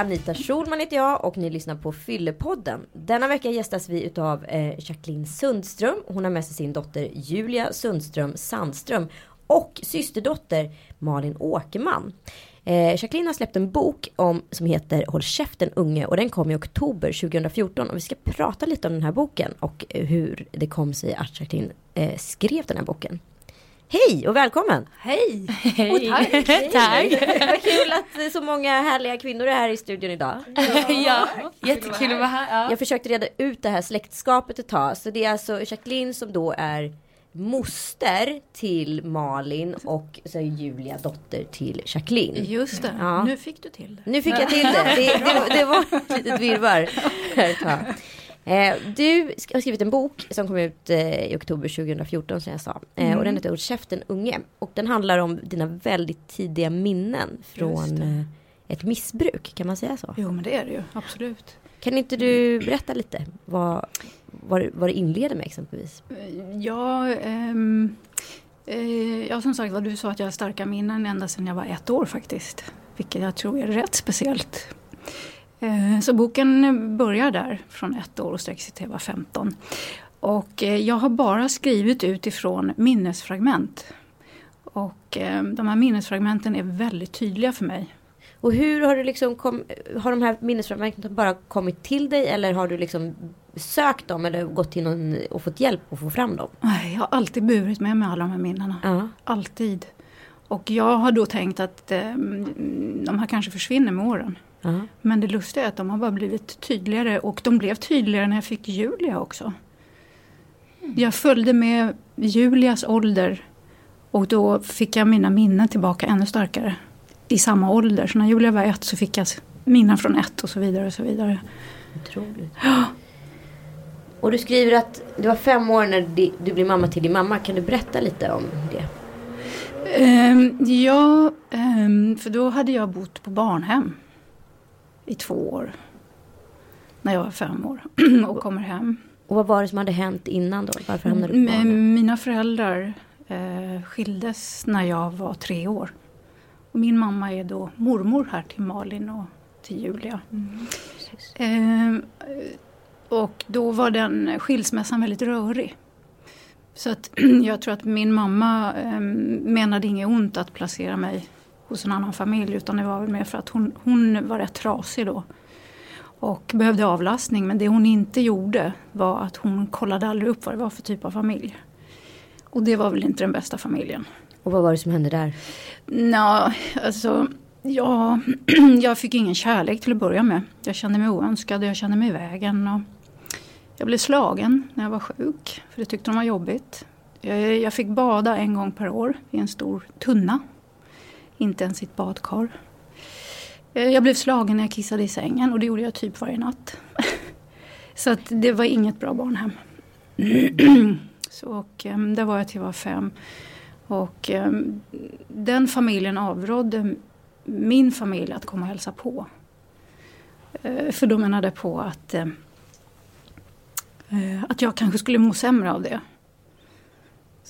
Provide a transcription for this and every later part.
Anita Schulman heter jag och ni lyssnar på Fyllepodden. Denna vecka gästas vi utav eh, Jacqueline Sundström. Hon har med sig sin dotter Julia Sundström Sandström och systerdotter Malin Åkerman. Eh, Jacqueline har släppt en bok om, som heter Håll käften unge och den kom i oktober 2014 och vi ska prata lite om den här boken och hur det kom sig att Jacqueline eh, skrev den här boken. Hej och välkommen! Hej! Hej. Och tack! tack! Vad kul att så många härliga kvinnor är här i studion idag. ja, jättekul att vara här. Ja. Jag försökte reda ut det här släktskapet ett tag. Så det är alltså Jacqueline som då är moster till Malin och så är Julia dotter till Jacqueline. Just det, Ja. nu fick du till det. Nu fick jag till det. Det, det, det var ett litet virrvarr. Eh, du har skrivit en bok som kom ut eh, i oktober 2014 som jag sa. Eh, Och den heter Håll käften unge. Och den handlar om dina väldigt tidiga minnen från eh, ett missbruk. Kan man säga så? Jo men det är det ju, absolut. Kan inte du berätta lite vad, vad, det- vad det inleder med exempelvis? Ja, ehm, eh, ja som sagt vad du sa att jag har starka minnen ända sedan jag var ett år faktiskt. Vilket jag tror är rätt speciellt. Eh, så boken börjar där från ett år och sträcker sig till jag var 15. Och eh, jag har bara skrivit utifrån minnesfragment. Och eh, de här minnesfragmenten är väldigt tydliga för mig. Och hur har du liksom kom, har de här minnesfragmenten bara kommit till dig eller har du liksom sökt dem eller gått till någon och fått hjälp att få fram dem? Jag har alltid burit med mig alla de här minnena. Ja. Alltid. Och jag har då tänkt att de här kanske försvinner med åren. Ja. Men det lustiga är att de har bara blivit tydligare och de blev tydligare när jag fick Julia också. Jag följde med Julias ålder och då fick jag mina minnen tillbaka ännu starkare. I samma ålder. Så när Julia var ett så fick jag minnen från ett och så vidare och så vidare. Otroligt. Och du skriver att du var fem år när du blev mamma till din mamma. Kan du berätta lite om det? Ehm, ja, ehm, för då hade jag bott på barnhem i två år. När jag var fem år och kommer hem. Och vad var det som hade hänt innan då? Varför hamnade du på barnen? Mina föräldrar eh, skildes när jag var tre år. Och min mamma är då mormor här till Malin och till Julia. Precis. Ehm, och då var den skilsmässan väldigt rörig. Så att jag tror att min mamma ehm, menade inget ont att placera mig hos en annan familj utan det var väl mer för att hon, hon var rätt trasig då. Och behövde avlastning men det hon inte gjorde var att hon kollade aldrig upp vad det var för typ av familj. Och det var väl inte den bästa familjen. Och vad var det som hände där? Nå, alltså, ja, jag fick ingen kärlek till att börja med. Jag kände mig oönskad och jag kände mig i vägen. Och jag blev slagen när jag var sjuk, för det tyckte de var jobbigt. Jag, jag fick bada en gång per år i en stor tunna. Inte ens sitt badkar. Eh, jag blev slagen när jag kissade i sängen och det gjorde jag typ varje natt. Så att det var inget bra barnhem. Så, och, ehm, där var jag till jag var fem. Och ehm, den familjen avrådde min familj att komma och hälsa på. Eh, för de menade på att, ehm, eh, att jag kanske skulle må sämre av det.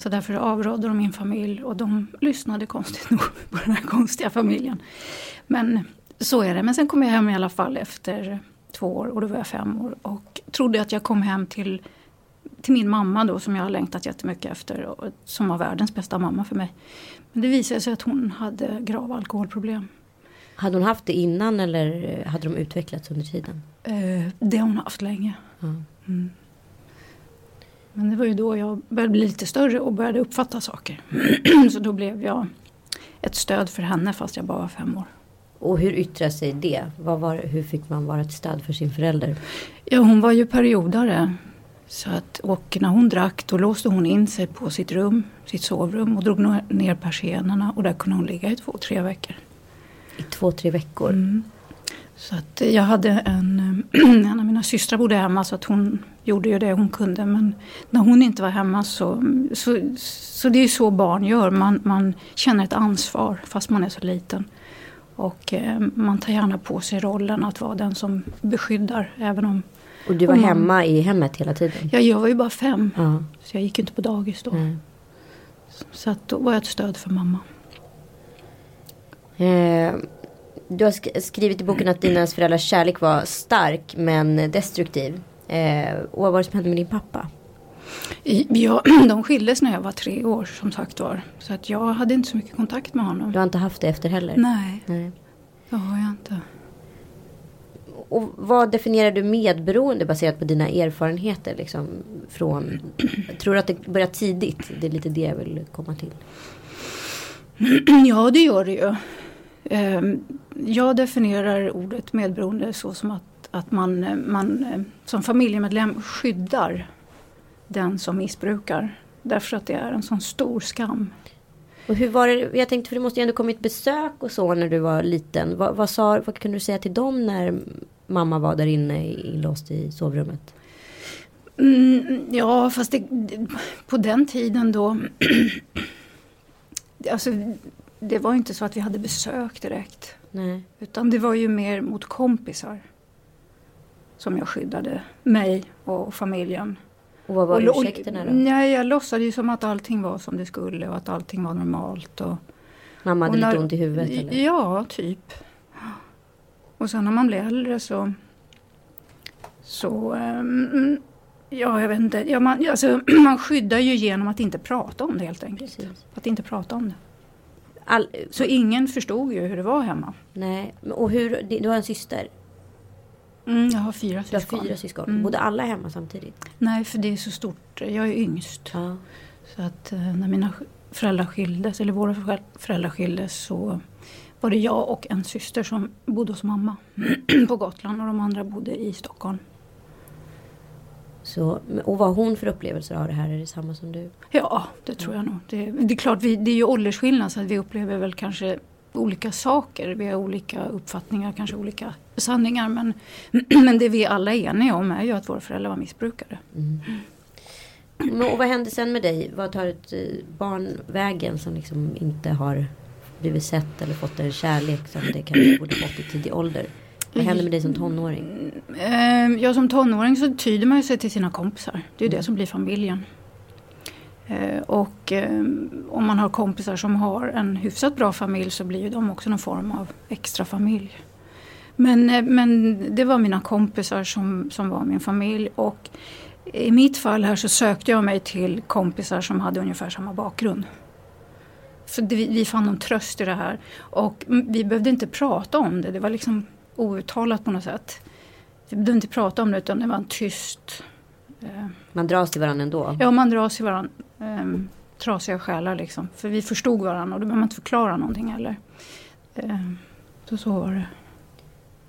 Så därför avrådde de min familj och de lyssnade konstigt nog på den här konstiga familjen. Men så är det. Men sen kom jag hem i alla fall efter två år och då var jag fem år. Och trodde att jag kom hem till, till min mamma då som jag har längtat jättemycket efter. Och som var världens bästa mamma för mig. Men det visade sig att hon hade grava alkoholproblem. Hade hon haft det innan eller hade de utvecklats under tiden? Eh, det har hon haft länge. Mm. Men det var ju då jag började bli lite större och började uppfatta saker. Så då blev jag ett stöd för henne fast jag bara var fem år. Och hur yttrar sig det? Vad var, hur fick man vara ett stöd för sin förälder? Ja, hon var ju periodare. Så att, och när hon drack då låste hon in sig på sitt rum, sitt sovrum och drog ner persiennerna och där kunde hon ligga i två, tre veckor. I två, tre veckor? Mm. Så att jag hade en, en mina systrar bodde hemma så att hon gjorde ju det hon kunde. Men när hon inte var hemma så, så, så det är så barn gör. Man, man känner ett ansvar fast man är så liten. Och eh, man tar gärna på sig rollen att vara den som beskyddar. Även om, Och du var man- hemma i hemmet hela tiden? ja, jag var ju bara fem Ja. så jag gick inte på dagis då. nej. Så att då var jag ett stöd för mamma. Eh, du har skrivit i boken att dina föräldrars kärlek var stark men destruktiv. Eh, och vad var det som hände med din pappa? Ja, de skildes när jag var tre år som sagt var. Så att jag hade inte så mycket kontakt med honom. Du har inte haft det efter heller? Nej, Nej. det har jag inte. Och vad definierar du medberoende baserat på dina erfarenheter? Liksom, från, tror du att det börjar tidigt? Det är lite det jag vill komma till. Ja, det gör det ju. Ehm, jag definierar ordet medberoende så som att, att man, man som familjemedlem skyddar den som missbrukar. Därför att det är en sån stor skam. Och hur var det, jag tänkte för det måste ju ändå kommit besök och så när du var liten. Vad, vad, sa, vad kunde du säga till dem när mamma var där inne inlåst i sovrummet? Mm, ja fast det, på den tiden då Alltså det var inte så att vi hade besök direkt. Nej. Utan det var ju mer mot kompisar. Som jag skyddade mig och familjen. Och vad var och, ursäkterna då? Nej, jag låtsades ju som att allting var som det skulle och att allting var normalt. Och, Mamma hade och när, lite ont i huvudet? Eller? Ja, typ. Och sen när man blev äldre så... Så... Um, ja, jag vet inte. Ja, man, alltså, man skyddar ju genom att inte prata om det helt enkelt. Precis. Att inte prata om det. All, så ingen förstod ju hur det var hemma. Nej, och hur, du har en syster? Mm, jag har fyra syskon. Du har fyra syskon. Mm. Bodde alla hemma samtidigt? Nej, för det är så stort. Jag är yngst. Ja. Så att eh, när mina föräldrar skildes, eller våra föräldrar skildes så var det jag och en syster som bodde hos mamma på Gotland och de andra bodde i Stockholm. Så, och vad hon för upplevelser av det här? Är det samma som du? Ja, det tror jag nog. Det, det är klart, vi, det är ju åldersskillnad så att vi upplever väl kanske olika saker. Vi har olika uppfattningar, kanske olika sanningar. Men, men det vi alla är eniga om är ju att våra föräldrar var missbrukare. Mm. Men, och vad händer sen med dig? Vad tar ett eh, barn vägen som liksom inte har blivit sett eller fått en kärlek som det kanske borde fått i tidig ålder? Vad händer med dig som tonåring? Ehm, ja, som tonåring så tyder man sig till sina kompisar. Det är mm. det som blir familjen. Ehm, och ehm, om man har kompisar som har en hyfsat bra familj så blir ju de också någon form av extra familj. Men, eh, men det var mina kompisar som, som var min familj. Och i mitt fall här så sökte jag mig till kompisar som hade ungefär samma bakgrund. För det, vi fann någon tröst i det här. Och vi behövde inte prata om det. Det var liksom outtalat på något sätt. Vi behövde inte prata om det utan det var en tyst... Eh, man dras till varandra ändå? Ja, man dras till varandra. Eh, trasiga själar liksom. För vi förstod varandra och då behöver man inte förklara någonting heller. Eh, så så var det.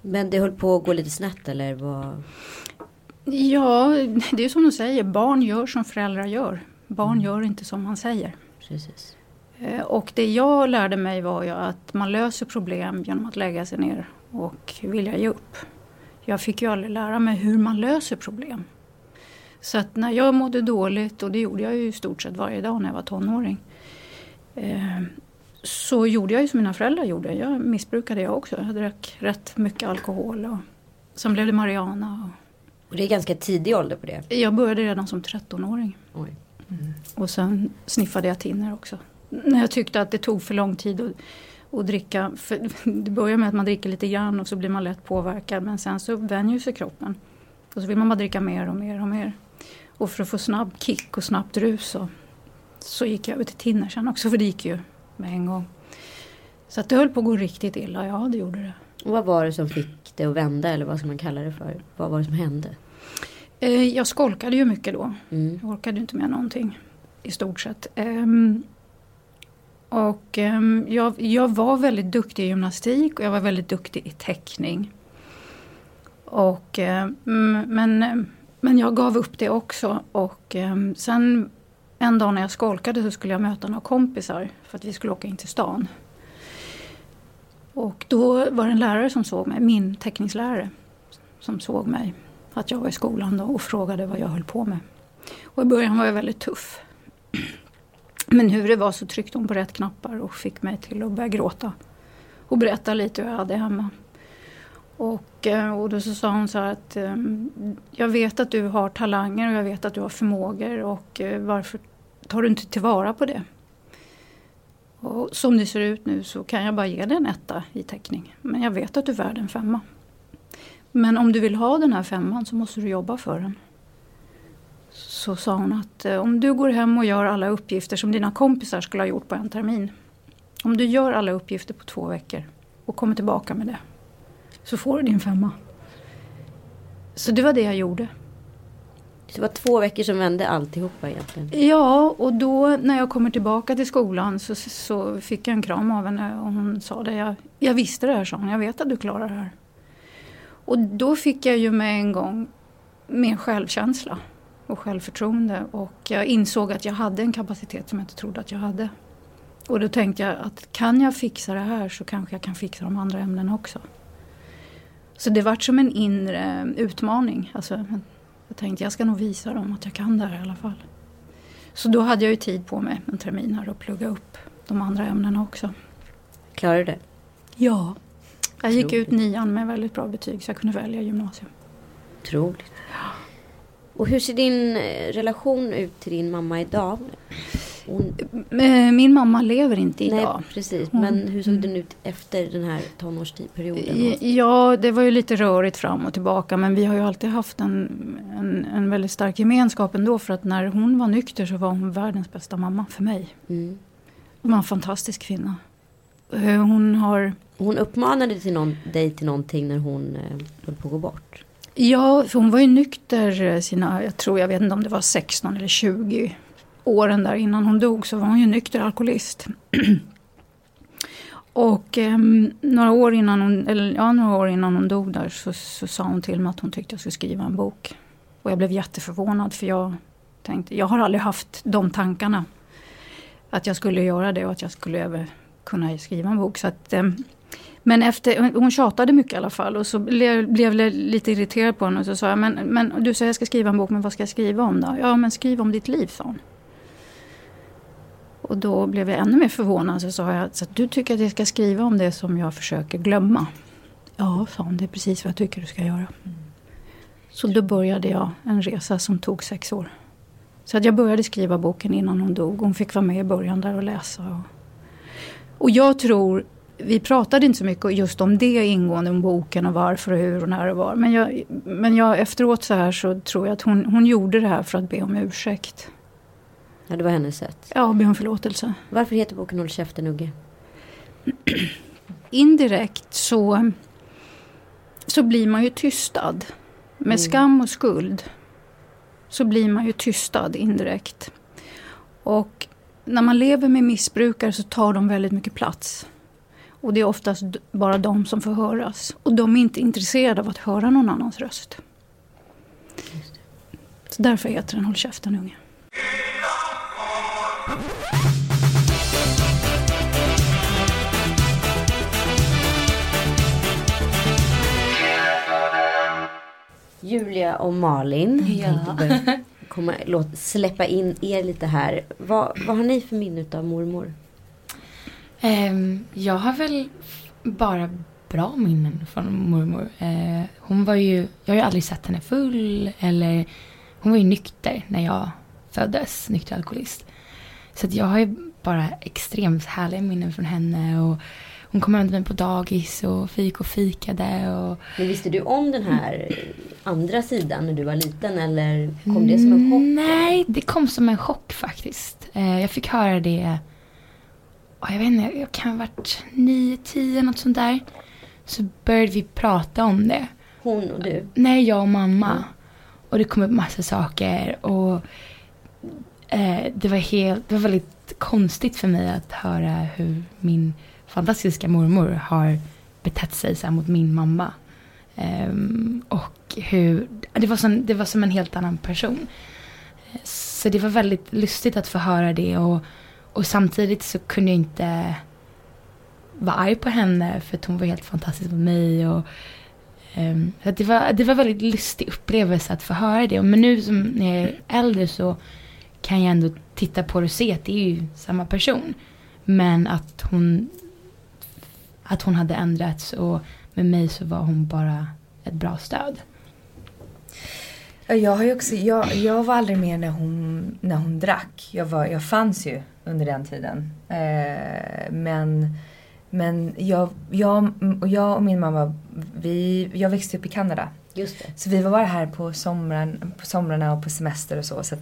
Men det höll på att gå lite snett eller? Vad? Ja, det är som de säger. Barn gör som föräldrar gör. Barn mm. gör inte som man säger. Precis. Eh, och det jag lärde mig var ju att man löser problem genom att lägga sig ner och vilja ge upp. Jag fick ju aldrig lära mig hur man löser problem. Så att när jag mådde dåligt, och det gjorde jag ju i stort sett varje dag när jag var tonåring. Eh, så gjorde jag ju som mina föräldrar gjorde. Jag missbrukade jag också. Jag drack rätt mycket alkohol. Och sen blev det marijuana. Och, och det är ganska tidig ålder på det? Jag började redan som 13-åring. Mm. Och sen sniffade jag tinner också. När jag tyckte att det tog för lång tid att och dricka. För det börjar med att man dricker lite grann och så blir man lätt påverkad men sen så vänjer sig kroppen. Och så vill man bara dricka mer och mer och mer. Och för att få snabb kick och snabbt rus så, så gick jag över till tinner sen också för det gick ju med en gång. Så att det höll på att gå riktigt illa, ja det gjorde det. Och vad var det som fick det att vända eller vad ska man kalla det för? Vad var det som hände? Eh, jag skolkade ju mycket då. Mm. Jag orkade inte med någonting i stort sett. Och um, jag, jag, var väldigt duktig i gymnastik och jag var väldigt duktig i teckning. Och, um, men, men jag gav upp det också och um, sen en dag när jag skolkade så skulle jag möta några kompisar för att vi skulle åka in till stan. Och då var det en lärare som såg mig, min teckningslärare, som såg mig. Att jag var i skolan då och frågade vad jag höll på med. Och i början var jag väldigt tuff. Men hur det var så tryckte hon på rätt knappar och fick mig till att börja gråta. Och berätta lite hur jag hade hemma. Och, eh, och då så sa hon så här att ehm, jag vet att du har talanger och jag vet att du har förmågor och eh, varför tar du inte tillvara på det? Och som det ser ut nu så kan jag bara ge dig en etta i teckning Men jag vet att du är värd en femma. Men om du vill ha den här femman så måste du jobba för den. Så sa hon att eh, om du går hem och gör alla uppgifter som dina kompisar skulle ha gjort på en termin. Om du gör alla uppgifter på två veckor och kommer tillbaka med det. Så får du din femma. Så det var det jag gjorde. Så det var två veckor som vände alltihopa egentligen? Ja, och då när jag kommer tillbaka till skolan så, så fick jag en kram av henne och hon sa det. Jag, jag visste det här, sa hon. Jag vet att du klarar det här. Och då fick jag ju med en gång mer självkänsla och självförtroende. Och jag insåg att jag hade en kapacitet som jag inte trodde att jag hade. Och då tänkte jag att kan jag fixa det här så kanske jag kan fixa de andra ämnena också. Så det vart som en inre utmaning. Alltså, jag tänkte jag ska nog visa dem att jag kan det här i alla fall. Så då hade jag ju tid på mig en termin här att plugga upp de andra ämnena också. Klarade du det? Ja. Jag gick ut nian med väldigt bra betyg så jag kunde välja gymnasium. Otroligt. Och hur ser din eh, relation ut till din mamma idag? Hon... Eh, min mamma lever inte idag. Nej, precis. Hon... Men hur såg den ut efter den här tonårsperioden? Ja, det var ju lite rörigt fram och tillbaka. Men vi har ju alltid haft en, en, en väldigt stark gemenskap ändå. För att när hon var nykter så var hon världens bästa mamma för mig. Mm. Hon var en fantastisk kvinna. Eh, hon har... Hon uppmanade till någon, dig till någonting när hon eh, höll på att gå bort? Ja, för hon var ju nykter eh, sina, jag tror, jag vet inte om det var 16 eller 20 åren där innan hon dog så var hon ju nykter alkoholist. Och eh, några, år innan hon, eller, ja, några år innan hon dog där så, så sa hon till mig att hon tyckte jag skulle skriva en bok. Och jag blev jätteförvånad för jag tänkte, jag har aldrig haft de tankarna. Att jag skulle göra det och att jag skulle kunna skriva en bok. Så att, eh, men efter, hon tjatade mycket i alla fall och så blev, blev jag lite irriterad på henne och så sa jag, men, men du säger jag ska skriva en bok, men vad ska jag skriva om då? Ja men skriv om ditt liv, sa hon. Och då blev jag ännu mer förvånad. Så sa jag, så att du tycker att jag ska skriva om det som jag försöker glömma? Ja, sa hon, det är precis vad jag tycker du ska göra. Mm. Så då började jag en resa som tog sex år. Så att jag började skriva boken innan hon dog. Hon fick vara med i början där och läsa. Och, och jag tror, vi pratade inte så mycket just om det ingående om boken och varför och hur och när och var. Men, jag, men jag, efteråt så här så tror jag att hon, hon gjorde det här för att be om ursäkt. Ja, det var hennes sätt. Ja, be om förlåtelse. Varför heter boken Håll käften Ugge? Indirekt så, så blir man ju tystad. Med mm. skam och skuld så blir man ju tystad indirekt. Och när man lever med missbrukare så tar de väldigt mycket plats. Och det är oftast bara de som får höras. Och de är inte intresserade av att höra någon annans röst. Så därför heter den Håll käften unge. Julia och Malin. Ja. Komma, låt, släppa in er lite här. Vad, vad har ni för minne av mormor? Um, jag har väl bara bra minnen från mormor. Uh, hon var ju, jag har ju aldrig sett henne full eller hon var ju nykter när jag föddes, nykter alkoholist. Så jag har ju bara extremt härliga minnen från henne och hon kom till mig på dagis och fik och fikade. Och... Men visste du om den här andra sidan när du var liten eller kom det som en chock? Nej, det kom som en chock faktiskt. Eh, jag fick höra det, jag vet inte, jag kan ha varit nio, tio, något sånt där. Så började vi prata om det. Hon och du? Nej, jag och mamma. Mm. Och det kom upp massa saker och eh, det var helt, det var väldigt konstigt för mig att höra hur min fantastiska mormor har betett sig så mot min mamma. Um, och hur, det var, som, det var som en helt annan person. Så det var väldigt lustigt att få höra det och, och samtidigt så kunde jag inte vara arg på henne för att hon var helt fantastisk mot mig. Och, um, det, var, det var väldigt lustig upplevelse att få höra det. Men nu som när jag är äldre så kan jag ändå titta på det och se att det är ju samma person. Men att hon att hon hade ändrats och med mig så var hon bara ett bra stöd. Jag, har ju också, jag, jag var aldrig med när hon, när hon drack. Jag, var, jag fanns ju under den tiden. Eh, men men jag, jag, och jag och min mamma, vi, jag växte upp i Kanada. Så vi var bara här på, sommaren, på somrarna och på semester och så. så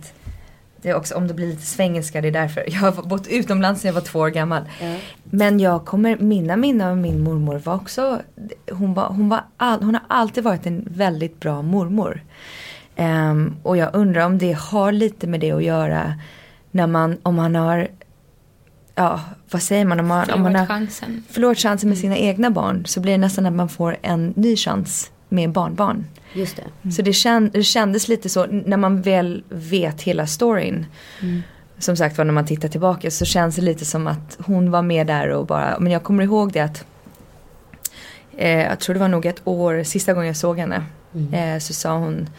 det är också, om det blir lite svengelska, det är därför. Jag har bott utomlands sedan jag var två år gammal. Ja. Men jag kommer, mina minnen av min mormor var också, hon, var, hon, var all, hon har alltid varit en väldigt bra mormor. Ehm, och jag undrar om det har lite med det att göra när man, om man har, ja vad säger man, om man, om man har chansen. förlorat chansen med sina egna barn så blir det nästan att man får en ny chans med barnbarn. Just det. Så det, känd, det kändes lite så när man väl vet hela storyn. Mm. Som sagt var när man tittar tillbaka så känns det lite som att hon var med där och bara, men jag kommer ihåg det att eh, jag tror det var nog ett år, sista gången jag såg henne. Mm. Eh, så sa hon,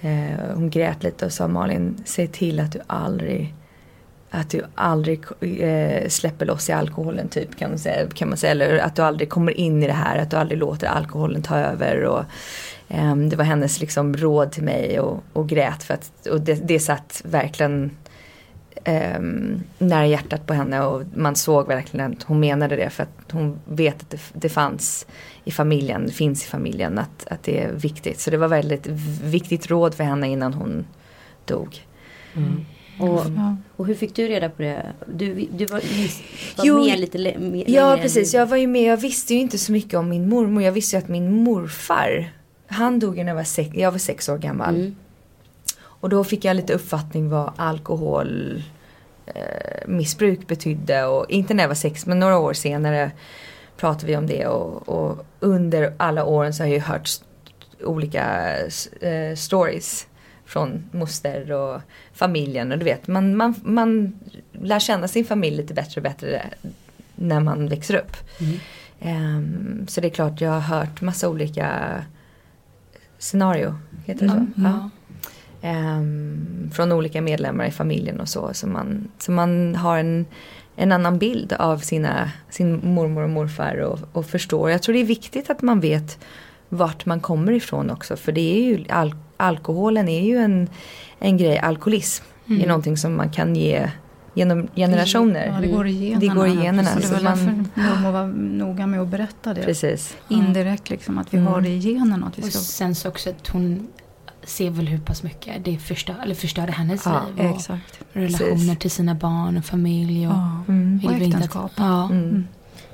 eh, hon grät lite och sa Malin, säg till att du aldrig att du aldrig eh, släpper loss i alkoholen typ kan man, säga, kan man säga. Eller att du aldrig kommer in i det här, att du aldrig låter alkoholen ta över. Och, eh, det var hennes liksom, råd till mig och, och grät för att och det, det satt verkligen eh, nära hjärtat på henne och man såg verkligen att hon menade det för att hon vet att det, det fanns i familjen, finns i familjen att, att det är viktigt. Så det var väldigt viktigt råd för henne innan hon dog. Mm. Och, Ja. och hur fick du reda på det? Du, du var, var Jo, med lite med, Ja längre precis, jag var ju med, jag visste ju inte så mycket om min mormor. Jag visste ju att min morfar, han dog ju när jag var sex, jag var sex år gammal. Mm. Och då fick jag lite uppfattning vad alkohol eh, missbruk betydde. Och inte när jag var sex men några år senare pratade vi om det. Och, och under alla åren så har jag ju hört olika eh, stories från moster och familjen. Och du vet, man, man, man lär känna sin familj lite bättre och bättre när man växer upp. Mm. Ehm, så det är klart jag har hört massa olika scenario. Heter det så? Mm, ja. Ehm, från olika medlemmar i familjen och så. Så man, så man har en, en annan bild av sina, sin mormor och morfar och, och förstår. Jag tror det är viktigt att man vet vart man kommer ifrån också. För det är ju, al, alkoholen är ju en, en grej, alkoholism Mm. är någonting som man kan ge genom generationer. Ja, det går i generna. Det går i generna, Så det var man- därför mormor var noga med att berätta det. Precis. Indirekt liksom, att vi Mm. har det i generna. Att vi Och ska... sen så också att hon ser väl hur pass mycket det förstör, eller förstörde hennes Ja, liv. Och Exakt. relationer Precis. till sina barn och familj. Och Ja. Mm. Och inte att- äktenskap. Ja. Mm.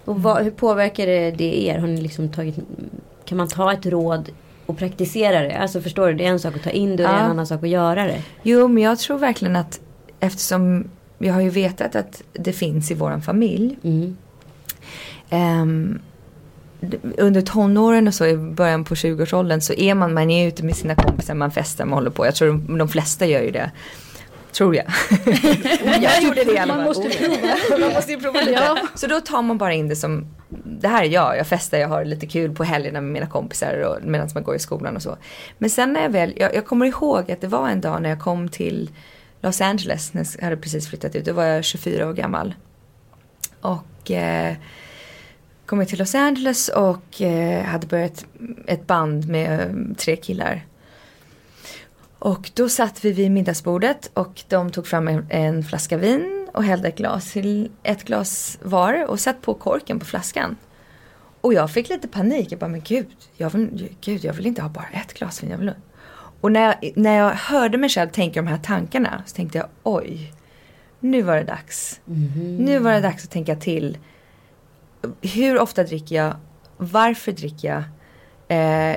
Och vad, hur påverkar det, det er? Har ni liksom tagit, kan man ta ett råd och praktisera det? Alltså förstår du, det är en sak att ta in det och det är Ja. en annan sak att göra det. Jo, men jag tror verkligen att eftersom jag har ju vetat att det finns i våran familj. Mm. d- under tonåren och så i början på 20-årsåldern så är man, man är ute med sina kompisar, man festar, man håller på. Jag tror de, de flesta gör ju det. Tror jag. jag gjorde det i alla fall. Man måste prova. man måste ju prova lite. Ja. Så då tar man bara in det som, det här är jag, jag festar, jag har lite kul på helgerna med mina kompisar och medan man går i skolan och så. Men sen när jag väl, jag, jag kommer ihåg att det var en dag när jag kom till Los Angeles, när jag hade precis flyttat ut, då var jag 24 år gammal. Och eh, kom jag till Los Angeles och eh, hade börjat ett band med eh, tre killar. Och då satt vi vid middagsbordet och de tog fram en, en flaska vin och hällde ett glas ett glas var och satt på korken på flaskan. Och jag fick lite panik. Jag bara, men gud, jag vill, gud, jag vill inte ha bara ett glas vin. Jag vill... Och när jag, när jag hörde mig själv tänka de här tankarna så tänkte jag, oj, nu var det dags. Mhm. Nu var det dags att tänka till. Hur ofta dricker jag? Varför dricker jag? Eh,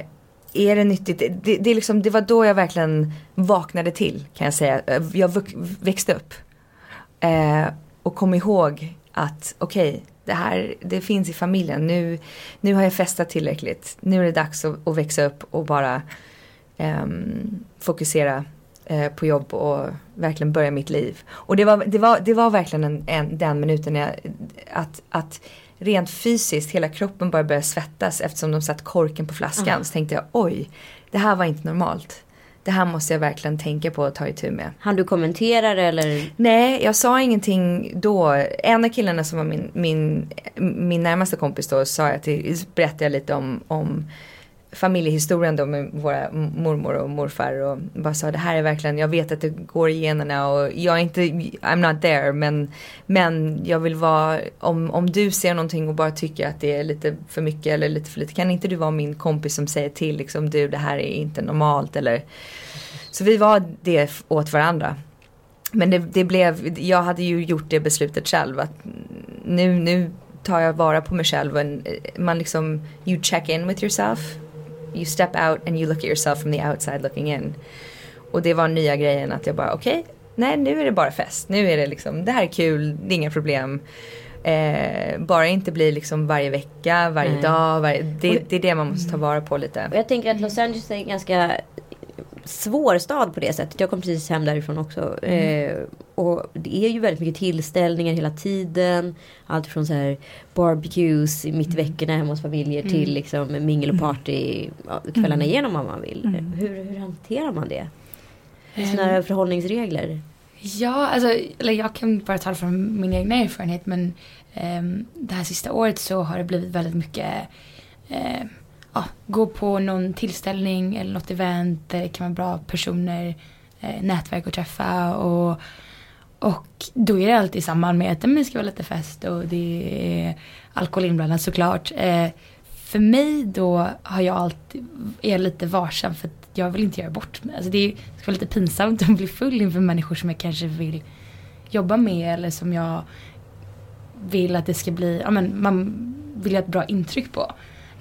är det nyttigt? Det, det, det, är liksom, det var då jag verkligen vaknade till kan jag säga. Jag växte upp. Eh, och kom ihåg att okej, det här det finns i familjen. Nu, nu har jag festat tillräckligt. Nu är det dags att, att växa upp och bara eh, fokusera eh, på jobb och verkligen börja mitt liv. Och det var, det var, det var verkligen en, en, den minuten jag, att, att rent fysiskt hela kroppen bara började svettas eftersom de satt korken på flaskan. Ah. Så tänkte jag oj, det här var inte normalt. Det här måste jag verkligen tänka på och ta itu med. Han du kommentera eller? Nej, jag sa ingenting då. En av killarna som var min, min, min närmaste kompis då sa jag till, berättade jag lite om, om familjehistorien då med våra mormor och morfar och bara sa det här är verkligen, jag vet att det går i generna och jag är inte, I'm not there men, men jag vill vara, om, om du ser någonting och bara tycker att det är lite för mycket eller lite för lite, kan inte du vara min kompis som säger till liksom du det här är inte normalt eller så vi var det åt varandra. Men det, det blev, jag hade ju gjort det beslutet själv att nu, nu tar jag vara på mig själv och eh, man liksom, you check in with yourself you step out and you look at yourself from the outside looking in. Och det var nya grejen att jag bara okej, okay, nej nu är det bara fest. Nu är det liksom, det här är kul, det är inga problem. Eh, bara inte bli liksom varje vecka, varje nej. dag. Varje, det, det, är det man måste ta vara på lite. Och jag tänker att Los Angeles är ganska svår stad på det sättet. Jag kom precis hem därifrån också. Mm. Eh, och det är ju väldigt mycket tillställningar hela tiden. Allt från så här barbecues mitt i mm. veckorna hemma hos familjer mm. till liksom mingel och party kvällarna mm. igenom om man vill. Mm. Hur, hur hanterar man det? Sådana um, förhållningsregler? Ja, alltså, eller jag kan bara tala från min egna erfarenhet men um, det här sista året så har det blivit väldigt mycket uh, ja, gå på någon tillställning eller något event där det kan vara bra personer, eh, nätverk att träffa och, och då är det alltid i samband med att det ska vara lite fest och det är alkohol inblandat såklart. Eh, för mig då har jag alltid, är lite varsam för att jag vill inte göra bort mig. Alltså det ska vara lite pinsamt att bli full inför människor som jag kanske vill jobba med eller som jag vill att det ska bli, ja men man vill ha ett bra intryck på.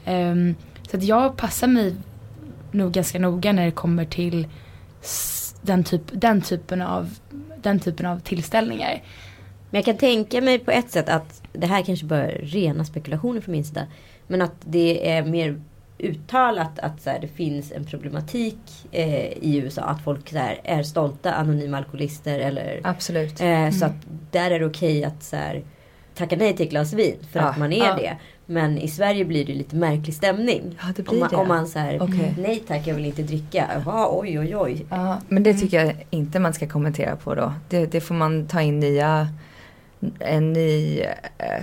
Um, så att jag passar mig nog ganska noga när det kommer till den, typ, den, typen av, den typen av tillställningar. Men jag kan tänka mig på ett sätt att det här kanske bara är rena spekulationer från min sida. Men att det är mer uttalat att så här, det finns en problematik eh, i USA. Att folk så här, är stolta anonyma alkoholister. Eller, Absolut. Eh, mm. Så att där är det okej okay att så här, tacka nej till ett glas vin för ja, att man är ja. det. Men i Sverige blir det lite märklig stämning. Ja, det blir om man, det. Om man säger okay. nej tack jag vill inte dricka. Jaha, oj oj oj. Ja, men det tycker jag inte man ska kommentera på då. Det, det får man ta in nya en ny, uh,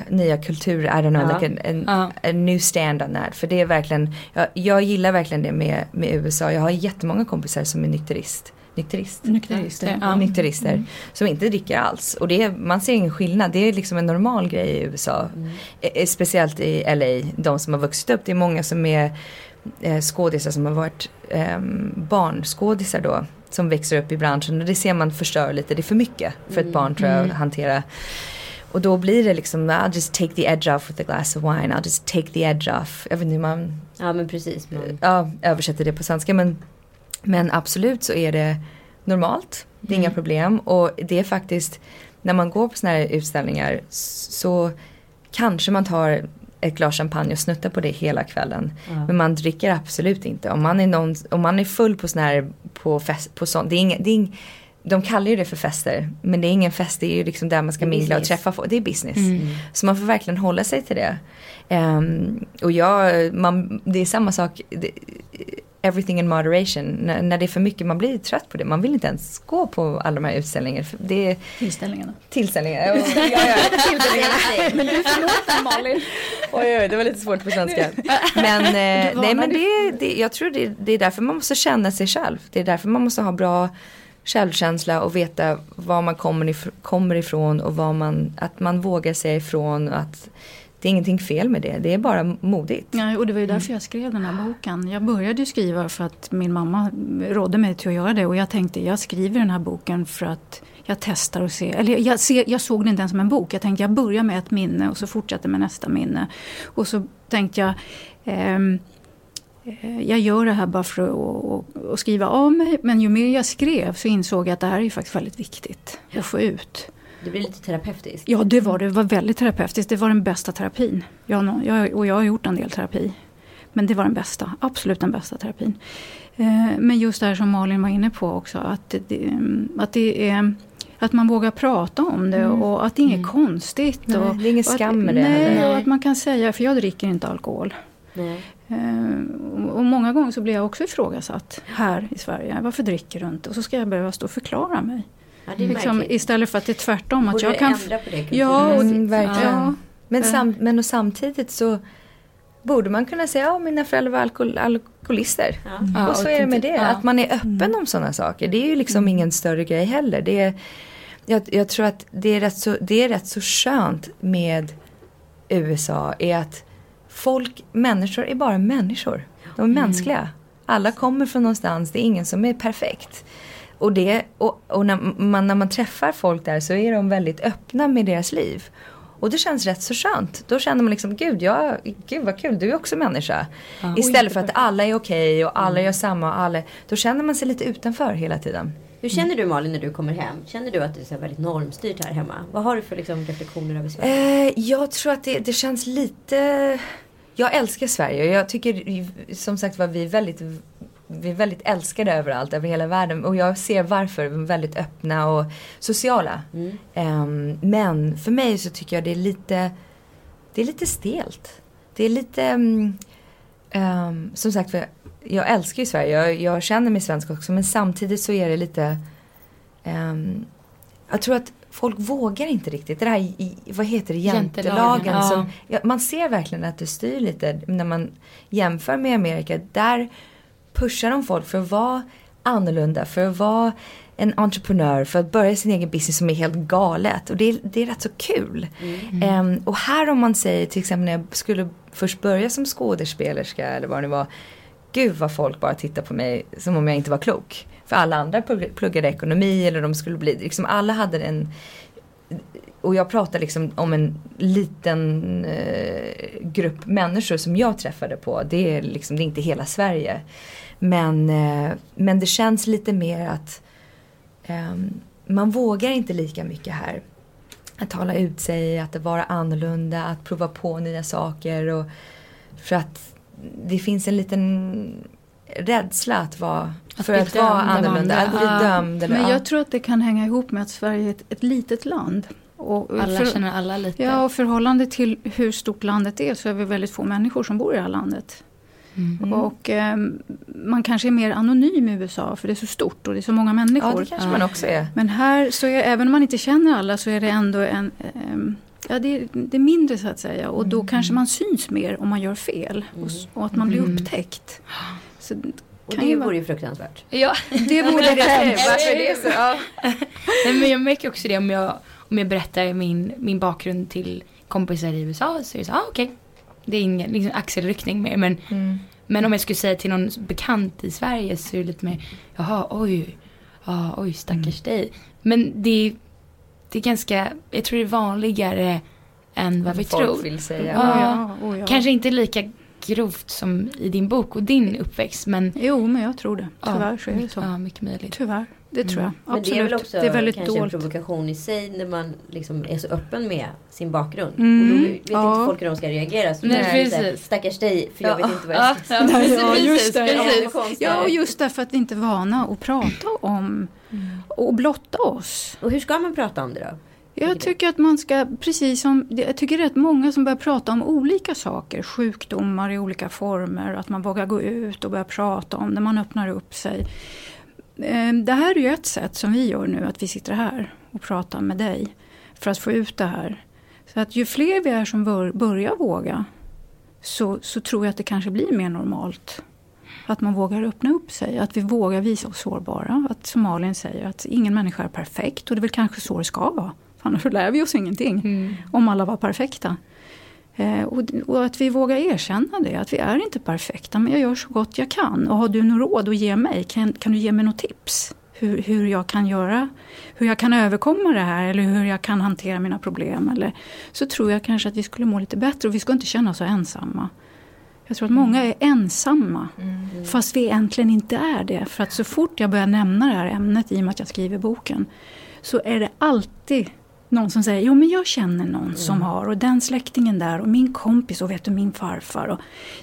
nya kultur, I don't know, ja. like a, en, ja. a new stand on that. För det är verkligen, jag, jag gillar verkligen det med, med USA. Jag har jättemånga kompisar som är nykterist nykterist. Nykterister. Ja. Nykterister mm. Som inte dricker alls. Och det är, man ser ingen skillnad. Det är liksom en normal grej i USA. Mm. E speciellt i LA, de som har vuxit upp. Det är många som är eh, skådisar som har varit eh, barnskådisar då. Som växer upp i branschen och det ser man förstör lite. Det är för mycket för ett mm. barn tror jag att mm. hantera. Och då blir det liksom, I'll just take the edge off with a glass of wine. I'll just take the edge off. Jag vet inte hur man ja, men precis, man... ja, översätter det på svenska. Men men absolut så är det normalt. Det är mm. inga problem och det är faktiskt när man går på sådana här utställningar så kanske man tar ett glas champagne och snuttar på det hela kvällen. Mm. Men man dricker absolut inte. Om man är, någon, om man är full på sån här, på fest, på sånt, det är inga, det är de kallar ju det för fester. Men det är ingen fest, det är ju liksom där man ska mingla och träffa folk. Det är business. Mm. Så man får verkligen hålla sig till det. Um, och jag, man, det är samma sak. Det, everything in moderation. N när det är för mycket, man blir trött på det. Man vill inte ens gå på alla de här utställningarna. Det är, tillställningarna. Tillställningar. ja, ja, tillställningarna. men du förlåt Malin. oj, oj, det var lite svårt på svenska. Men, eh, nej, men det, det, jag tror det, det är därför man måste känna sig själv. Det är därför man måste ha bra självkänsla och veta var man kommer, if kommer ifrån och vad man, att man vågar säga ifrån. Att, det är ingenting fel med det, det är bara modigt. Ja, och det var ju därför jag skrev den här boken. Jag började skriva för att min mamma rådde mig till att göra det och jag tänkte jag skriver den här boken för att jag testar och ser. Eller jag, ser, jag såg det inte ens som en bok. Jag tänkte jag börjar med ett minne och så fortsätter med nästa minne. Och så tänkte jag ehm, eh, jag gör det här bara för att, att, skriva av mig. Men ju mer jag skrev så insåg jag att det här är faktiskt väldigt viktigt att få ut. Det blir lite terapeutiskt. Ja, det var det. Det var väldigt terapeutiskt. Det var den bästa terapin. Jag, jag, och jag har gjort en del terapi. Men det var den bästa, absolut den bästa terapin. Eh, men just det här som Malin var inne på också, att det, att det är att man vågar prata om det mm. och att det är inget mm. konstigt. Nej, och, det är ingen skam med det. Nej, och att man kan säga, för jag dricker inte alkohol. Nej. Uh, och många gånger så blir jag också ifrågasatt här i Sverige. Varför dricker du inte? Och så ska jag behöva stå och förklara mig. Ja, liksom, istället för att det är tvärtom. Borde att jag kan ändra på det ja, och, mm, verkligen. Ja. Men, sam, men och samtidigt så borde man kunna säga, ja mina föräldrar var alkohol, alkoholister. Ja. Och så är det med det, ja. att man är öppen om sådana saker. Det är ju liksom ingen större grej heller. Det är, jag, jag tror att det är, rätt så, det är rätt så skönt med USA är att folk, människor är bara människor. De är mänskliga. Alla kommer från någonstans, det är ingen som är perfekt. Och, det, och, och när, man, när man träffar folk där så är de väldigt öppna med deras liv. Och det känns rätt så skönt. Då känner man liksom, gud, jag, gud vad kul, du är också människa. Istället för att alla är okej och alla gör samma. och Alla, då känner man sig lite utanför hela tiden. Hur känner du Malin när du kommer hem? Känner du att det är väldigt normstyrt här hemma? Vad har du för liksom, reflektioner över Sverige? Eh, jag tror att det, det känns lite... Jag älskar Sverige jag tycker som sagt var vi är väldigt vi är väldigt älskade överallt, över hela världen. Och jag ser varför. Vi är väldigt öppna och sociala. Mm. Ehm, men för mig så tycker jag det är lite, det är lite stelt. Det är lite, mm, ehm, som sagt för jag älskar ju Sverige. Jag, jag känner mig svensk också. Men samtidigt så är det lite, ehm, jag tror att folk vågar inte riktigt. Det här, i, vad heter det, Jantelagen, jantelagen. ja. Som, ja, man ser verkligen att det styr lite när man jämför med Amerika. Där pushar de folk för att vara annorlunda, för att vara en entreprenör, för att börja sin egen business som är helt galet. Och det är, det är rätt så kul. Ehm, och här om man säger till exempel när jag skulle först börja som skådespelerska eller vad det var. Gud vad folk bara tittar på mig som om jag inte var klok. För alla andra plugg- pluggade ekonomi eller de skulle bli, liksom alla hade en och jag pratar liksom om en liten eh, grupp människor som jag träffade på. Det är liksom, det är inte hela Sverige. Men, eh, men det känns lite mer att ehm, man vågar inte lika mycket här. Att tala ut sig, att vara annorlunda, att prova på nya saker. Och, för att det finns en liten rädsla att vara, Att för att vara annorlunda. Att bli Ja. dömd. Eller, Men ja. jag tror att det kan hänga ihop med att Sverige är ett, ett litet land. Och Alla för, känner alla lite. Ja, och förhållande till hur stort landet är så är vi väldigt få människor som bor i det här landet. Mm. Och ehm, man kanske är mer anonym i USA för det är så stort och det är så många ja, människor. det kanske man också är. Men här, så är, även om man inte känner alla så är det ändå en... ehm, ja, det, är- det är mindre så att säga och då kanske man syns mer om man gör fel. Och, s- och att man blir Mm. upptäckt. Så, Och det ju vore ju fruktansvärt. Ja. det vore det Varför det så? Ja. Nej, men jag märker också det om jag, om jag berättar min, min bakgrund till kompisar i USA så är det så, ah, okej. Det är ingen liksom, axelryckning mer. Men, Mm. Men om jag skulle säga till någon bekant i Sverige så är det lite mer, jaha, oj, ja, oj, stackars dig. Men det, är- det är ganska, jag tror det är vanligare än vad vi Folk tror. vill säga. Ja. Ja, oh ja. Kanske inte lika grovt som i din bok och din uppväxt men Jo, men jag tror det. ja, Tyvärr så är det så. Ja, mycket möjligt. Tyvärr, det tror jag. Men Absolut. det är väl också det är väldigt kanske dolt. en provokation i sig när man liksom är så öppen med sin bakgrund. Mm, Och då vet ja. inte folk hur de ska reagera. Så Nej, så här, precis. Stackars dig, för jag vet inte vad Ja, jag ska ja, precis, Ja, just precis, det, ja. precis. Konstigare. Ja, och just därför att vi inte är vana att prata om och blotta oss. Och hur ska man prata om det då? Jag tycker att man ska, precis som, jag tycker det är rätt många som börjar prata om olika saker, sjukdomar i olika former, att man vågar gå ut och börja prata om det, man öppnar upp sig. Eh, Det här är ju ett sätt som vi gör nu, att vi sitter här och pratar med dig för att få ut det här. Så att ju fler vi är som bör, börjar våga så, så tror jag att det kanske blir mer normalt. Att man vågar öppna upp sig, att vi vågar visa oss sårbara. Att som Malin säger, att ingen människa är perfekt och det är väl kanske så det ska vara. För annars lär vi oss ingenting Mm. om alla var perfekta. Eh, och, att vi vågar erkänna det, att vi är inte perfekta men jag gör så gott jag kan. Och har du något råd att ge mig? Kan, kan du ge mig något tips? Hur, hur jag kan göra, hur jag kan överkomma det här eller hur jag kan hantera mina problem. Eller, så tror jag kanske att vi skulle må lite bättre och vi ska inte känna oss så ensamma. Jag tror att många är ensamma Mm. fast vi egentligen inte är det. För att så fort jag börjar nämna det här ämnet i och med att jag skriver boken så är det alltid någon som säger jo men jag känner någon som har och den släktingen där och min kompis och vet du min farfar. Och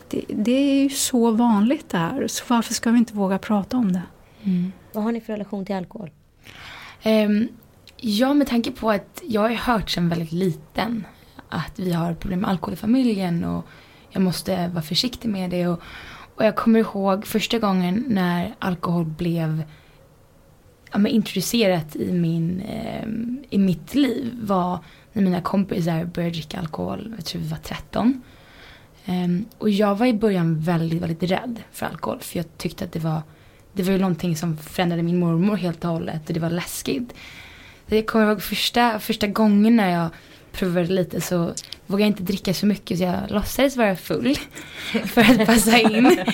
det, det är ju så vanligt det här så varför ska vi inte våga prata om det? Mm. Vad har ni för relation till alkohol? Ehm, ja, med tanke på att jag har hört sedan väldigt liten att vi har problem med alkohol i familjen och jag måste vara försiktig med det. Och, och jag kommer ihåg första gången när alkohol blev ja, men introducerat i, min, eh, i mitt liv var när mina kompisar började dricka alkohol, jag tror vi var 13. Um, ehm, och jag var i början väldigt, väldigt rädd för alkohol. För jag tyckte att det var, det var ju någonting som förändrade min mormor helt och hållet. Och det var läskigt. Så jag kommer ihåg första, första gången när jag provade lite så vågade jag inte dricka så mycket så jag låtsades vara full. för att passa in.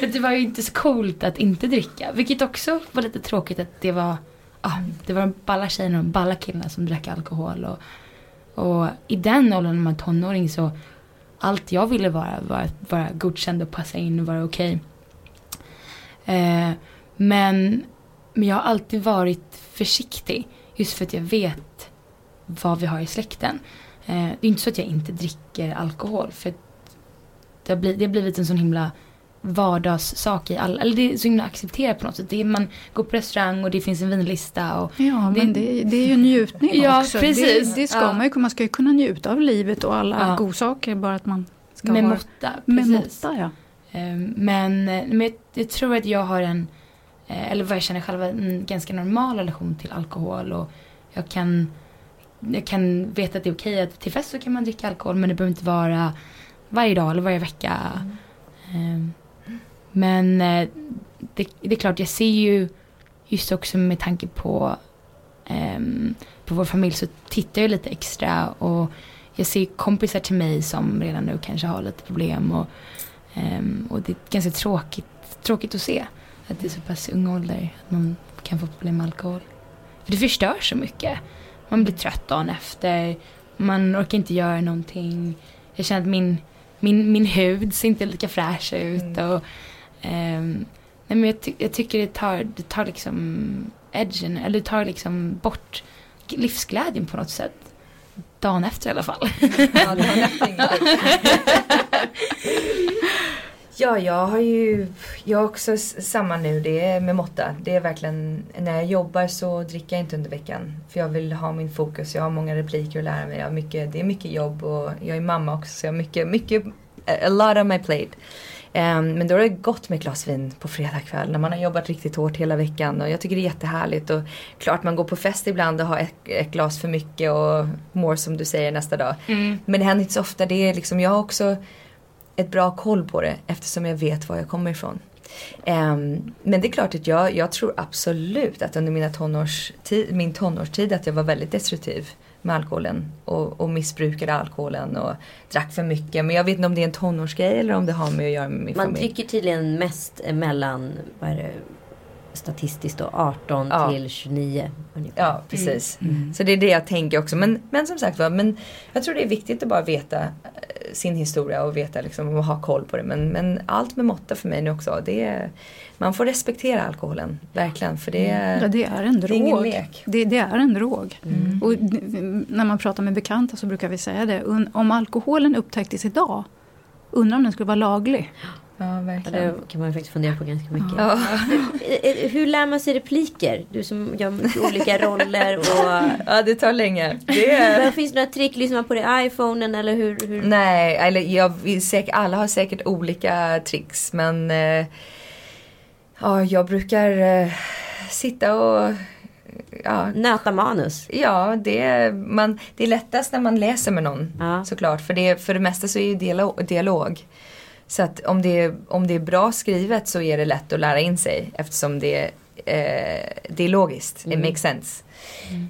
för det var ju inte så coolt att inte dricka. Vilket också var lite tråkigt att det var, ah, det var de balla tjejerna och de balla killarna som drack alkohol. Och, och i den åldern när man är tonåring så allt jag ville vara var att vara godkänd och passa in och vara okej. Eh, men, men jag har alltid varit försiktig. Just för att jag vet vad vi har i släkten. Eh, det är inte så att jag inte dricker alkohol. För det har, blivit, det har blivit en sån himla vardagssak i alla, eller det är så himla accepterat på något sätt. Det är, man går på restaurang och det finns en vinlista. Och ja, men det, det är ju njutning ja, också. Precis. Det, det ska ja. man ju, man ska ju kunna njuta av livet och alla Ja. godsaker. Bara att man ska med vara, måtta. med måtta. Ja. Eh, Men, men jag, jag tror att jag har en, eh, eller vad jag känner själv, en ganska normal relation till alkohol. Och jag kan, jag kan veta att det är okej att till fest så kan man dricka alkohol men det behöver inte vara varje dag eller varje vecka. Mm. Men eh, det, det är klart, jag ser ju just också med tanke på, ehm, på vår familj så tittar jag lite extra och jag ser kompisar till mig som redan nu kanske har lite problem och, ehm, och det är ganska tråkigt, tråkigt att se att det är så pass ung ålder att man kan få problem med alkohol. För det förstör så mycket. Man blir trött dagen efter, man orkar inte göra någonting. Jag känner att min, min, min hud ser inte lika fräsch ut. Mm. Och, ehm, nej men jag, ty- jag tycker det tar, det tar liksom edgen, eller det tar liksom bort livsglädjen på något sätt. Dagen efter i alla fall. Ja, nästan ingenting. Ja, jag har ju, jag har också samma nu, det är med måtta. Det är verkligen, när jag jobbar så dricker jag inte under veckan. För jag vill ha min fokus, jag har många repliker att lära mig. Jag har mycket, det är mycket jobb och jag är mamma också så jag har mycket, mycket, a lot on my plate. Ehm, men då är det gott med ett glas vin på fredag kväll när man har jobbat riktigt hårt hela veckan och jag tycker det är jättehärligt och klart man går på fest ibland och har ett, ett glas för mycket och mår som du säger nästa dag. Men det händer inte så ofta. Det är liksom, jag har också ett bra koll på det eftersom jag vet var jag kommer ifrån. Ehm, men det är klart att jag, jag tror absolut att under mina tonårstid, min tonårstid att jag var väldigt destruktiv med alkoholen och, och missbrukade alkoholen och drack för mycket. Men jag vet inte om det är en tonårsgrej eller om det har med att göra med min Man familj. dricker tydligen mest mellan, vad är det, statistiskt då, 18 Ja. till 29 ungefär. Ja, precis. Mm. Så det är det jag tänker också. Men, men som sagt var, men jag tror det är viktigt att bara veta sin historia och veta liksom, och ha koll på det. Men, men allt med måtta för mig nu också. Det är, man får respektera alkoholen, verkligen. För det är, Ja, det är en det är ingen drog. lek. Det, det är en drog. Mm. Och när man pratar med bekanta så brukar vi säga det. Om alkoholen upptäcktes idag, undrar om den skulle vara laglig. Ja, Ja, verkligen. det kan man ju faktiskt fundera på ganska mycket. Ja. Eh, eh, Hur lär man sig repliker? Du som gör olika roller och... ja, det tar länge. Det finns det några trick? Lyssnar man på det i iPhonen eller hur? hur? Nej, eller jag, alla har säkert olika tricks men eh, ja, jag brukar sitta och ja, Nöta manus? Ja, det är, man, det är lättast när man läser med någon Ja. såklart. För det, för det mesta så är ju dialog. dialog. Så att om det, är, om det är bra skrivet så är det lätt att lära in sig eftersom det, eh, det är logiskt. Mm. It makes sense.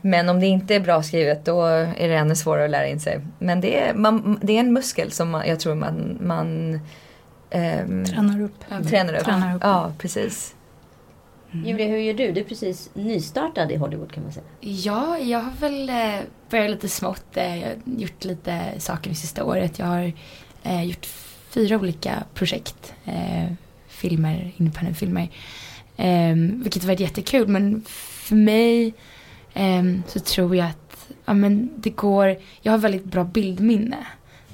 Men om det inte är bra skrivet då är det ännu svårare att lära in sig. Men det är, man, det är en muskel som man, jag tror man, man ehm, Tränar upp. tränar upp. Tränar upp. Ja, precis. Julia, hur gör du? Du är precis nystartad i Hollywood kan man säga. Ja, jag har väl eh, börjat lite smått. Eh, jag har gjort lite saker det sista året. Jag har eh, gjort fyra olika projekt. Eh, filmer, independent filmer. Eh, vilket varit jättekul. Men för mig eh, så tror jag att ja, men det går. Jag har väldigt bra bildminne.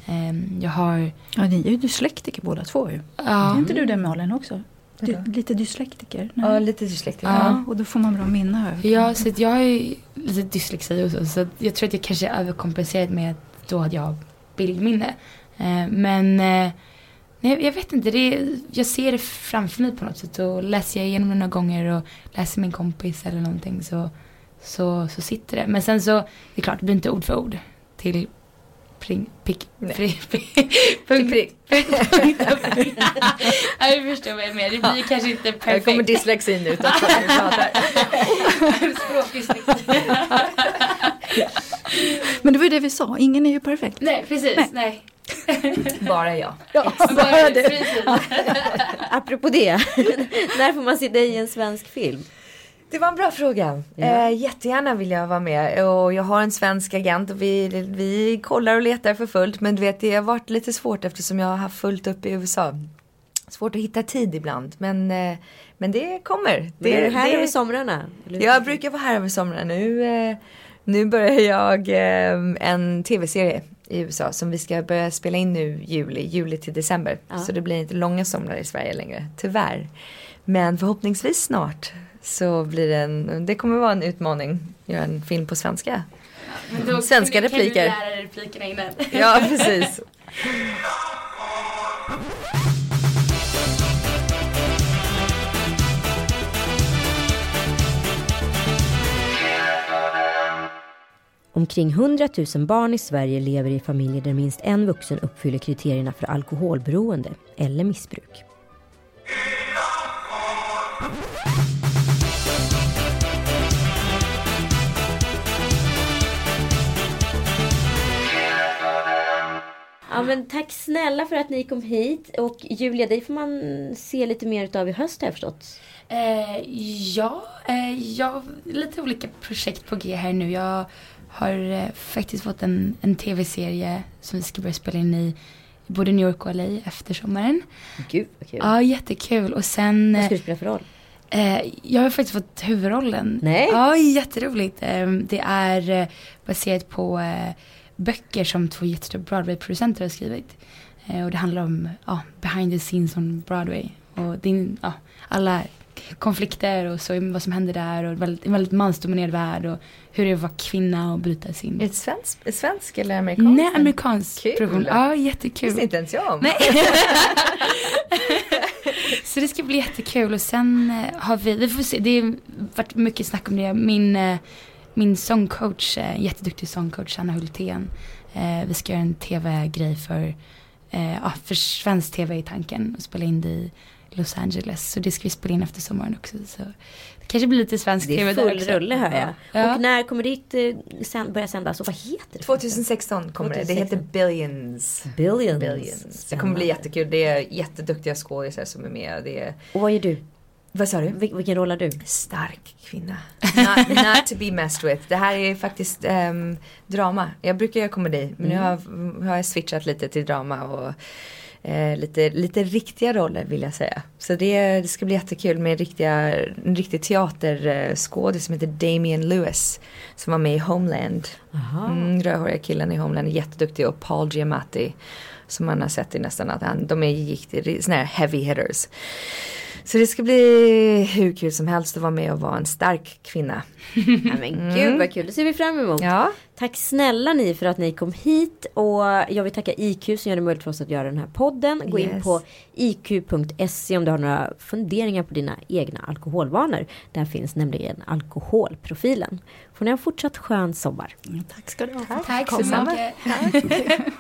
Eh, jag har... Ja, ni är ju dyslektiker båda två ju. Ja, Är inte du det Malin också? Du, lite dyslektiker? Ja, lite dyslektiker. Ja. Och då får man bra minne. Ja, så att jag har ju lite dyslexi och så. Så att jag tror att jag kanske är överkompenserat med att då hade jag bildminne. Eh, men eh, nej, jag vet inte, det är, jag ser det framför mig på något sätt. Och läser jag igenom det några gånger och läser min kompis eller någonting så, så, så sitter det. Men sen så, det är klart, det blir inte ord för ord till pring, pick, prick. punkt prick. Ja, jag förstår vad jag menar. Det blir kanske inte Här kommer perfekt. dyslexin ut också när vi pratar. Språkdyslexi. Men det var ju det vi sa, ingen är ju perfekt. Nej, precis. Nej. Nej. Bara jag. Ja, Bara. Precis. Apropå det, när får man se dig i en svensk film? Det var en bra fråga. Ja. Eh, jättegärna vill jag vara med och jag har en svensk agent och vi, vi kollar och letar för fullt men du vet det har varit lite svårt eftersom jag har haft fullt upp i USA. Svårt att hitta tid ibland men, eh, men det kommer. Men Det, är du här det, över somrarna? Eller? Jag brukar vara här över somrarna. Nu, eh, nu börjar jag eh, en tv-serie i USA som vi ska börja spela in nu juli, juli till december. Ja. Så det blir inte långa somrar i Sverige längre, tyvärr. Men förhoppningsvis snart så blir det en, det kommer vara en utmaning, göra en film på svenska. Men då Svenska repliker. Kan du lära dig replikerna innan? Ja, precis. Omkring 100 000 barn i Sverige lever i familjer där minst en vuxen uppfyller kriterierna för alkoholberoende eller missbruk. Ja men tack snälla för att ni kom hit och Julia dig får man se lite mer utav i höst har jag förstått. Eh, ja, eh, jag har lite olika projekt på G här nu. Jag har eh, faktiskt fått en, en tv-serie som vi ska börja spela in i både New York och LA efter sommaren. Gud vad kul. Ja, jättekul. Och sen, Vad eh, ska du spela för roll? eh, jag har faktiskt fått huvudrollen. Nej. Ja, jätteroligt. Eh, det är eh, baserat på eh, böcker som två jättestora Broadway-producenter har skrivit. Eh, och det handlar om ja, behind the scenes on Broadway. Och är, ja, alla konflikter och så, vad som händer där och väldigt, en väldigt mansdominerad värld och hur det är att vara kvinna och bryta sin... Är det svensk, svensk eller amerikansk? Nej, amerikansk Kul. produktion. Ja, jättekul. visste inte ens jag om. Nej. så det ska bli jättekul och sen eh, har vi, vi får se, det har varit mycket snack om det. Min, eh, min sångcoach, eh, jätteduktig sångcoach Anna Hultén. Vi ska göra en tv-grej för, för svensk tv i tanken och spela in det i Los Angeles. Så det ska vi spela in efter sommaren också. Så det kanske blir lite svensk Det tv är där full också. rulle hör jag. Ja. Och när kommer ditt eh, börja sändas och vad heter det? 2016 kommer det. Det heter 2016. Billions. Billions. Billions. Det kommer bli jättekul. Det är jätteduktiga skådisar som är med. Det är, Och vad gör du? vad sa du? Vil- vilken roll har du? Stark kvinna. Not, not to be messed with. Det här är faktiskt ehm, drama. Jag brukar göra komedi men nu har, har jag switchat lite till drama och eh, lite, lite riktiga roller vill jag säga. Så det, det ska bli jättekul med riktiga, en riktig teaterskådis som heter Damien Lewis. Som var med i Homeland. Aha. Mm, rödhåriga killen i Homeland är jätteduktig och Paul Giamatti. Som man har sett i nästan att han, de är gick, såna här heavy hitters. Så det ska bli hur kul som helst att vara med och vara en stark kvinna. Ja, men gud vad kul, det ser vi fram emot. Ja, Tack snälla ni för att ni kom hit och jag vill tacka IQ som gör det möjligt för oss att göra den här podden. Gå in Yes. på iq.se om du har några funderingar på dina egna alkoholvanor. Där finns nämligen alkoholprofilen. Får ni ha en fortsatt skön sommar. Tack ska du ha. Tack så Detsamma. mycket.